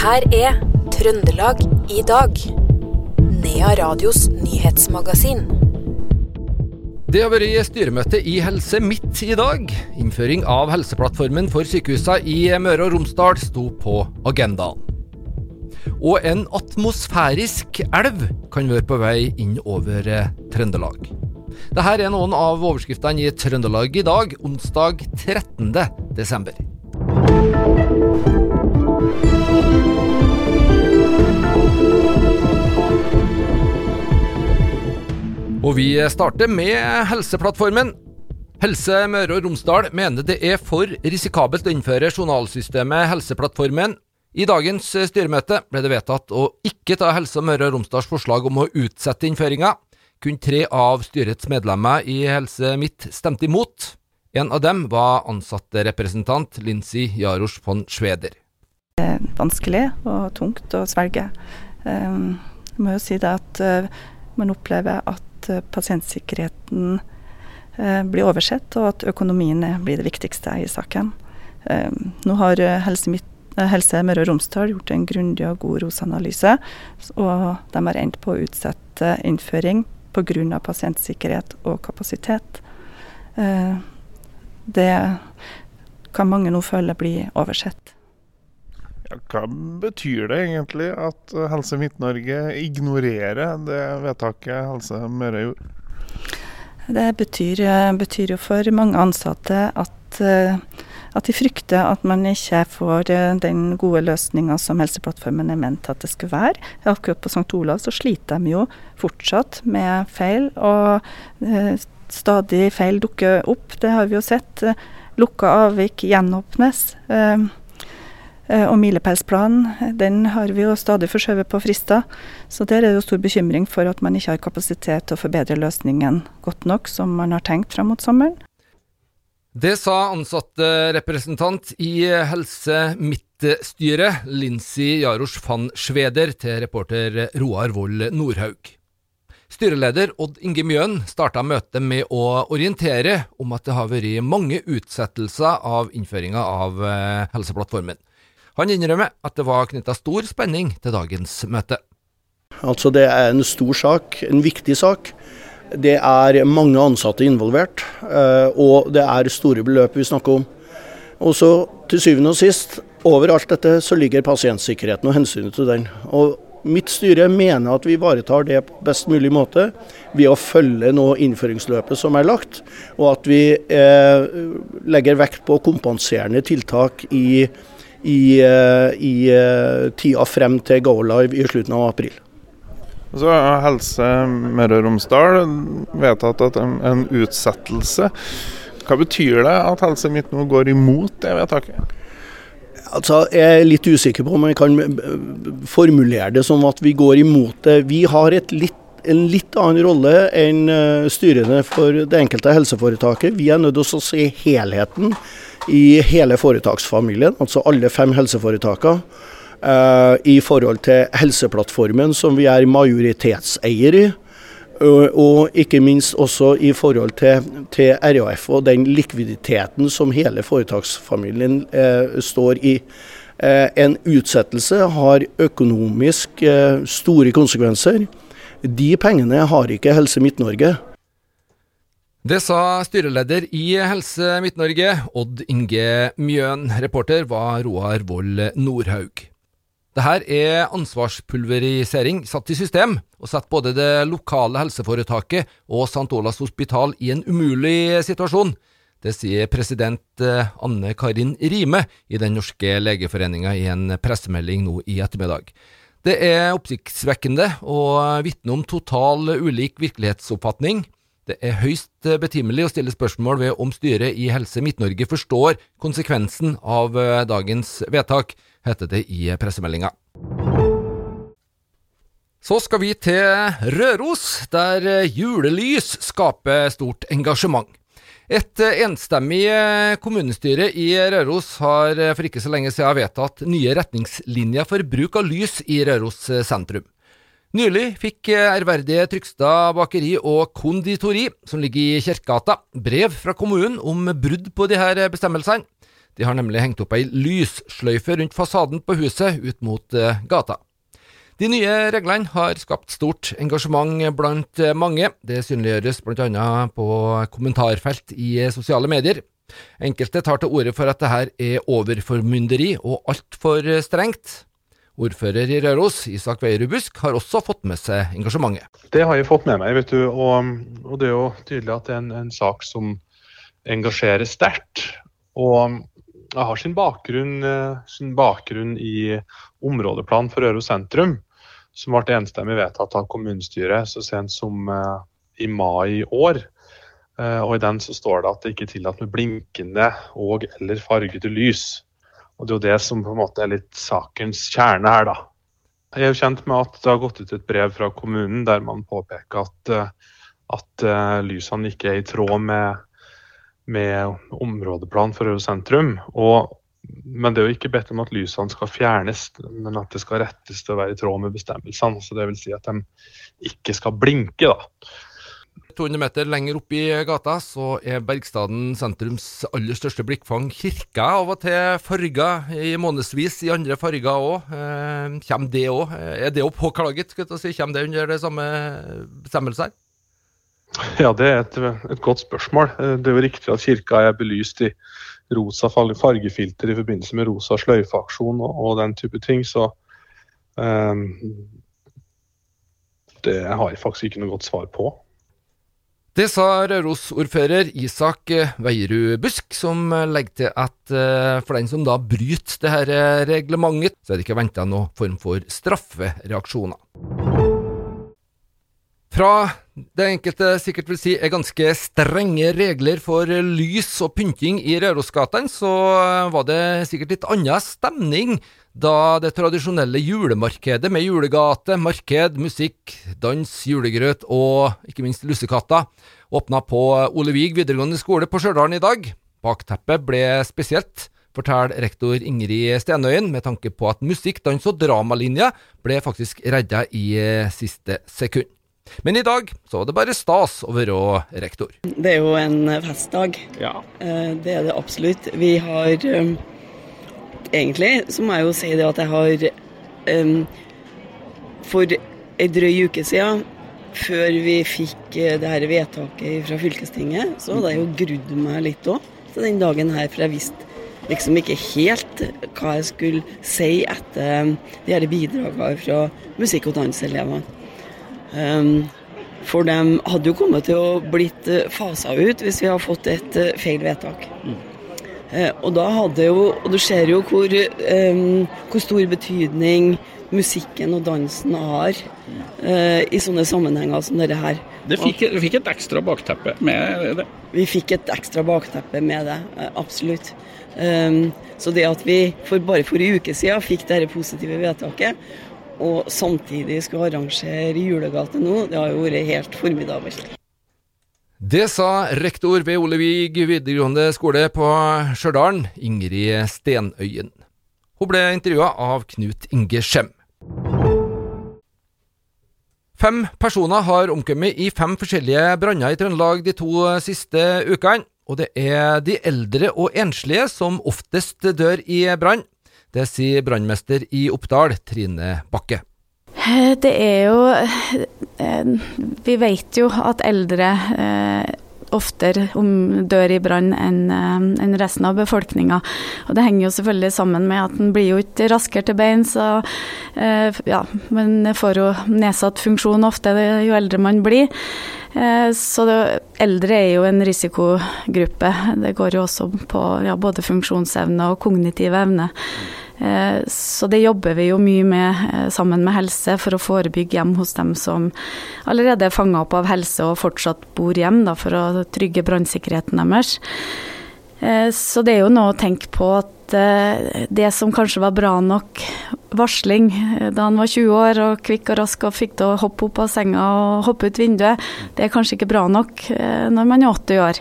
her er Trøndelag i dag. Nea Radios nyhetsmagasin. Det har vært styremøte i Helse Midt i dag. Innføring av Helseplattformen for sykehusene i Møre og Romsdal sto på agendaen. Og en atmosfærisk elv kan være på vei inn over eh, Trøndelag. Dette er noen av overskriftene i Trøndelag i dag, onsdag 13. desember. Og vi starter med Helseplattformen. Helse Møre og Romsdal mener det er for risikabelt å innføre journalsystemet Helseplattformen. I dagens styremøte ble det vedtatt å ikke ta Helse Møre og Romsdals forslag om å utsette innføringa. Kun tre av styrets medlemmer i Helse Midt stemte imot. En av dem var ansattrepresentant Lincy Jarosz von Schweder. Det er vanskelig og tungt å svelge. Um, jeg må jo si det at uh, man opplever at pasientsikkerheten blir oversett, og at økonomien blir det viktigste i saken. Nå har Helse, Midt, Helse Møre og Romsdal gjort en grundig og god ROS-analyse, og de har endt på å utsette innføring pga. pasientsikkerhet og kapasitet. Det kan mange nå føle blir oversett. Ja, hva betyr det egentlig at Helse Midt-Norge ignorerer det vedtaket Helse Møre gjorde? Det betyr, betyr, jo for mange ansatte at, at, de frykter at man ikke får den gode løsninga som Helseplattformen er ment at det skulle være. Akkurat på St. Olav så sliter de jo fortsatt med feil, og stadig feil dukker opp. Det har vi jo sett. Lukka avvik gjenåpnes. Og milepælsplanen den har vi jo stadig forskjøvet på frister. Så der er det jo stor bekymring for at man ikke har kapasitet til å forbedre løsningen godt nok, som man har tenkt fram mot sommeren. Det sa ansattrepresentant i Helse Midt-styret, Lincy Jarosz van Schweder, til reporter Roar Vold Nordhaug. Styreleder Odd Inge Mjøen starta møtet med å orientere om at det har vært mange utsettelser av innføringa av Helseplattformen. Han innrømmer at det var knytta stor spenning til dagens møte. Altså Det er en stor sak, en viktig sak. Det er mange ansatte involvert, og det er store beløp vi snakker om. Og så til syvende og sist, over alt dette, så ligger pasientsikkerheten og hensynet til den. Og Mitt styre mener at vi ivaretar det på best mulig måte ved å følge nå innføringsløpet som er lagt, og at vi eh, legger vekt på kompenserende tiltak i i, i tida frem til go live i slutten av april. Så har Helse Møre og Romsdal vedtatt at en, en utsettelse. Hva betyr det at Helse Midt nå går imot det vedtaket? Altså, Jeg er litt usikker på om jeg kan formulere det som at vi går imot det. Vi har et litt, en litt annen rolle enn styrene for det enkelte helseforetaket. Vi er nødt til å se helheten i hele foretaksfamilien, altså alle fem helseforetakene. Uh, I forhold til Helseplattformen, som vi er majoritetseier i. Og ikke minst også i forhold til, til RAF og den likviditeten som hele foretaksfamilien eh, står i. en utsettelse har økonomisk store konsekvenser. De pengene har ikke Helse Midt-Norge. Det sa styreleder i Helse Midt-Norge, Odd Inge Mjøen. Reporter var Roar Vold Nordhaug. Dette er ansvarspulverisering satt i system, og setter både det lokale helseforetaket og St. Olavs hospital i en umulig situasjon. Det sier president Anne Karin Rime i Den norske legeforeninga i en pressemelding nå i ettermiddag. Det er oppsiktsvekkende og vitner om total ulik virkelighetsoppfatning. Det er høyst betimelig å stille spørsmål ved om styret i Helse Midt-Norge forstår konsekvensen av dagens vedtak, heter det i pressemeldinga. Så skal vi til Røros, der julelys skaper stort engasjement. Et enstemmig kommunestyre i Røros har for ikke så lenge siden vedtatt nye retningslinjer for bruk av lys i Røros sentrum. Nylig fikk ærverdige Trygstad bakeri og konditori, som ligger i Kirkegata, brev fra kommunen om brudd på her bestemmelsene. De har nemlig hengt opp ei lyssløyfe rundt fasaden på huset ut mot eh, gata. De nye reglene har skapt stort engasjement blant mange. Det synliggjøres bl.a. på kommentarfelt i sosiale medier. Enkelte tar til orde for at det her er overformynderi og altfor strengt. Ordfører i Røros, Isak Veierud Busk, har også fått med seg engasjementet. Det har jeg fått med meg, vet du. Og, og det er jo tydelig at det er en, en sak som engasjerer sterkt. Og jeg har sin bakgrunn, eh, sin bakgrunn i områdeplan for Røros sentrum, som ble enstemmig vedtatt av kommunestyret så sent som uh, i mai i år. Uh, og I den så står det at det ikke er tillatt med blinkende og eller fargete lys. Og Det er jo det som på en måte er litt sakens kjerne her, da. Jeg er jo kjent med at det har gått ut et brev fra kommunen der man påpeker at, eh, at lysene ikke er i tråd med, med områdeplan for Øvre sentrum. Og, men det er jo ikke bedt om at lysene skal fjernes, men at det skal rettes til å være i tråd med bestemmelsene. Så det vil si at de ikke skal blinke. da. 200 meter lenger opp i gata så er Bergstaden sentrums aller største blikkfang kirka. Av og til farga i månedsvis i andre farger òg. Eh, kommer det òg? Er det òg påklaget? Si. Kommer det under det samme bestemmelser? Ja, det er et, et, godt spørsmål. Eh, det er jo riktig at kirka er belyst i rosa fargefilter i forbindelse med rosa sløyfeaksjon og, og, den type ting. Så um, det har jeg faktisk ikke noe godt svar på. Det sa Røros-ordfører Isak Veierud Busk, som legger til at eh, for den som da bryter det her reglementet, så er det ikke venta noen form for straffereaksjoner. Fra det enkelte sikkert vil si er ganske strenge regler for lys og pynting i Rørosgatene, så var det sikkert litt annen stemning da det tradisjonelle julemarkedet med julegate, marked, musikk, dans, julegrøt og ikke minst lussekatter åpna på Ole Vig videregående skole på Stjørdal i dag. Bakteppet ble spesielt, forteller rektor Ingrid Stenøyen, med tanke på at musikk, dans og dramalinja ble faktisk redda i siste sekund. Men i dag så var det bare stas å være rektor. Det er jo en festdag. Ja. Eh, det er det absolutt. Vi har eh, egentlig så må jeg jo si det at jeg har um, For ei drøy uke siden, før vi fikk det her vedtaket fra fylkestinget, så hadde jeg jo grudd meg litt òg til den dagen her, for jeg visste liksom ikke helt hva jeg skulle si etter de her bidragene fra musikk- og danselevene. Um, for de hadde jo kommet til å blitt uh, fasa ut hvis vi hadde fått et uh, feil vedtak. Mm. Eh, og da hadde jo Og du ser jo hvor, um, hvor stor betydning musikken og dansen har uh, i sånne sammenhenger som dette her. Det fikk, vi fikk et ekstra bakteppe med det? Vi fikk et ekstra bakteppe med det, absolutt. Um, så det at vi for bare for en uke siden fikk dette positive vedtaket, og samtidig skulle arrangere julegate nå, det har jo vært helt formidabelt. Det sa rektor ved Olevig videregående skole på Stjørdal, Ingrid Stenøyen. Hun ble intervjua av Knut Inge Skjem. Fem personer har omkommet i fem forskjellige branner i Trøndelag de to siste ukene. Og det er de eldre og enslige som oftest dør i brann. Det sier brannmester i Oppdal, Trine Bakke. Eh, det er jo eh, Vi vet jo at eldre eh, oftere dør i brann enn resten av befolkninga. Og det henger jo selvfølgelig sammen med at en blir jo ikke raskere til beins, og ja, man får jo nedsatt funksjon ofte jo eldre man blir. Så det, eldre er jo en risikogruppe. Det går jo også på ja, både funksjonsevne og kognitive evne. Eh, så det jobber vi jo mye med eh, sammen med helse for å forebygge hjem hos dem som allerede er fanga opp av helse og fortsatt bor hjem, da, for å trygge brannsikkerheten deres. Eh, så det er jo noe å tenke på at det som kanskje var bra nok varsling da han var 20 år og kvikk og rask og fikk til å hoppe opp av senga og hoppe ut vinduet, det er kanskje ikke bra nok når man er 80 år.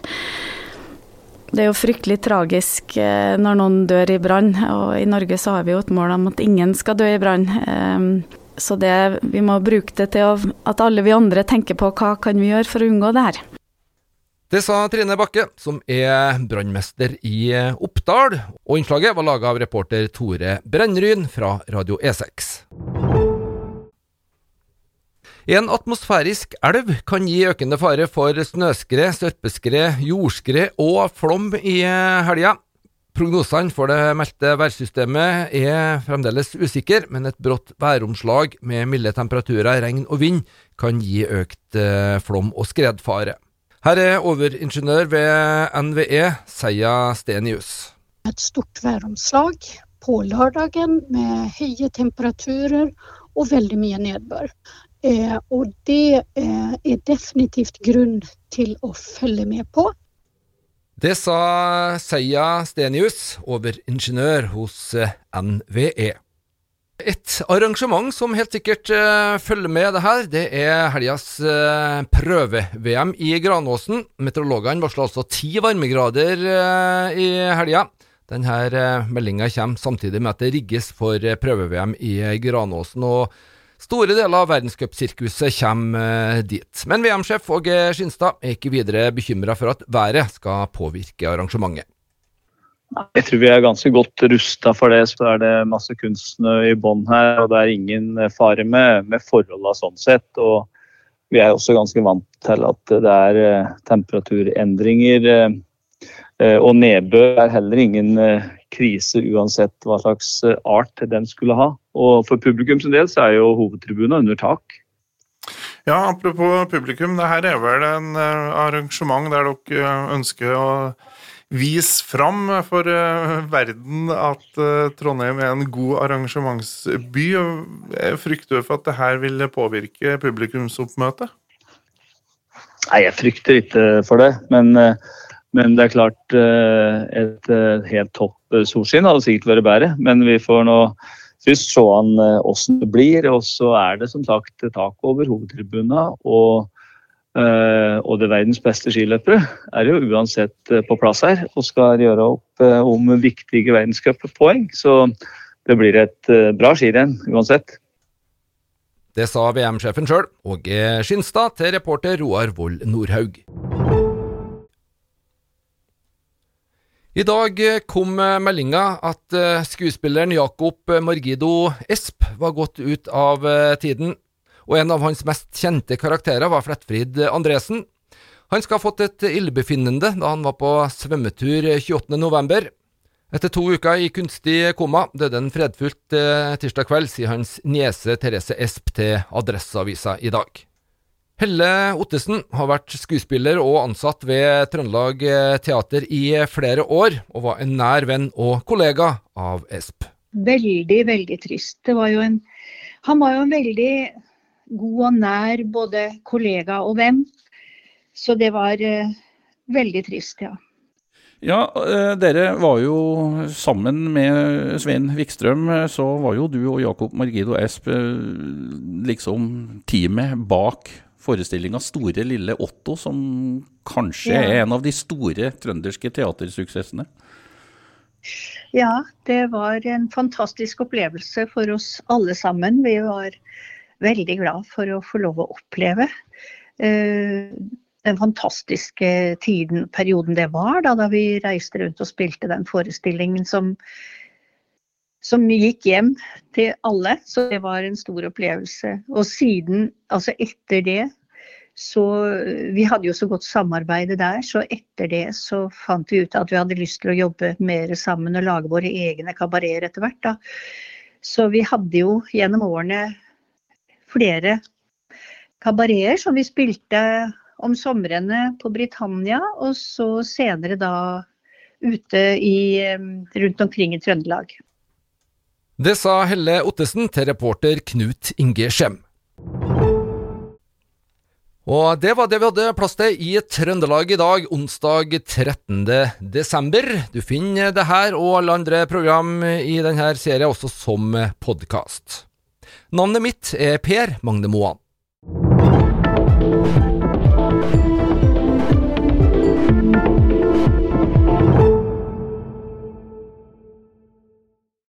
Det er jo fryktelig tragisk eh, når noen dør i brann, og i Norge så har vi jo et mål om at ingen skal dø i brann. Ehm, så det, vi må bruke det til at alle vi andre tenker på hva kan vi gjøre for å unngå det her. Det sa Trine Bakke, som er brannmester i Oppdal, og innslaget var laga av reporter Tore Brennryn fra Radio E6. En atmosfærisk elv kan gi økende fare for snøskred, sørpeskred, jordskred og flom i helga. Prognosene for det meldte værsystemet er fremdeles usikre, men et brått væromslag med milde temperaturer, regn og vind kan gi økt eh, flom- og skredfare. Her er overingeniør ved NVE, Seia Stenius. Et stort væromslag på lørdagen med høye temperaturer og veldig mye nedbør. Eh, og det eh, er definitivt grunn til å følge med på. Det sa Seia Stenius, overingeniør hos eh, NVE. Et arrangement som helt sikkert uh, følger med det her, det er helgas uh, prøve-VM i Granåsen. Meteorologene varsler altså ti varmegrader uh, i helga. Denne meldinga kommer samtidig med at det rigges for prøve-VM i Granåsen. og Store deler av verdenscupsirkuset kommer dit. Men VM-sjef Åge Skinstad er ikke videre bekymra for at været skal påvirke arrangementet. Jeg tror vi er ganske godt rusta for det. Så er det masse kunstsnø i bånn her, og det er ingen fare med, med forholdene sånn sett. Og vi er også ganske vant til at det er eh, temperaturendringer. Eh, og nedbør er heller ingen eh, krise uansett hva slags art den skulle ha. Og for publikum sin del så er jo hovedtribunen under tak. Ja, apropos publikum. det her er vel en arrangement der dere ønsker å vise fram for uh, verden at Trondheim er en god arrangementsby. Frykter du for at det her vil påvirke publikumsoppmøtet? Nei, jeg frykter ikke for det. Men, men det er klart et helt topp solskinn hadde sikkert vært bedre. Men vi får nå først se an åssen det blir. Og så er det som sagt tak over hovedtribunen. og Uh, og det verdens beste skiløpere er jo uansett uh, på plass her og skal gjøre opp om viktige verdenscuppoeng. Så det blir et bra skirenn uansett. Det sa VM-sjefen sjøl, Åge Skinstad, til reporter Roar Vold Nordhaug. I dag kom meldinga at skuespilleren Jakob Margido Esp var gått ut av tiden og en av hans mest kjente karakterer var Flettfrid Andresen. Han skal ha fått et illebefinnende da han var på svømmetur 28.11. Etter to uker i kunstig koma døde han fredfullt eh, tirsdag kveld, sier hans niese Therese Esp til Adresseavisa i dag. Helle Ottesen har vært skuespiller og ansatt ved Trøndelag Teater i flere år, og var en nær venn og kollega av Esp. Veldig, veldig trist. Det var jo en, han var jo en veldig god og nær både kollega og venn. Så det var uh, veldig trist, ja. Ja, uh, dere var jo sammen med Svein Vikstrøm, eh, så var jo du og Jakob Margido Esp liksom teamet bak forestillinga 'Store lille Otto', som kanskje ja. er en av de store trønderske teatersuksessene? Ja, det var en fantastisk opplevelse for oss alle sammen. Vi var veldig glad for å få lov å oppleve uh, den fantastiske tiden, perioden det var, da, da, vi reiste rundt og spilte den forestillingen som, som gikk hjem til alle. Så det var en stor opplevelse. Og siden, altså etter det, så Vi hadde jo så godt samarbeid der, så etter det så fant vi ut at vi hadde lyst til å jobbe mer sammen og lage våre egne kabareter etter hvert. da. Så vi hadde jo gjennom årene flere kabareter som vi spilte om somrene på Britannia, og så senere da ute i, rundt omkring i Trøndelag. Det sa Helle Ottesen til reporter Knut Inge Skjem. Og det var det vi hadde plass til i Trøndelag i dag, onsdag 13. desember. Du finner det her og alle andre program i denne serien også som podkast. Navnet mitt er Per Magne Moan.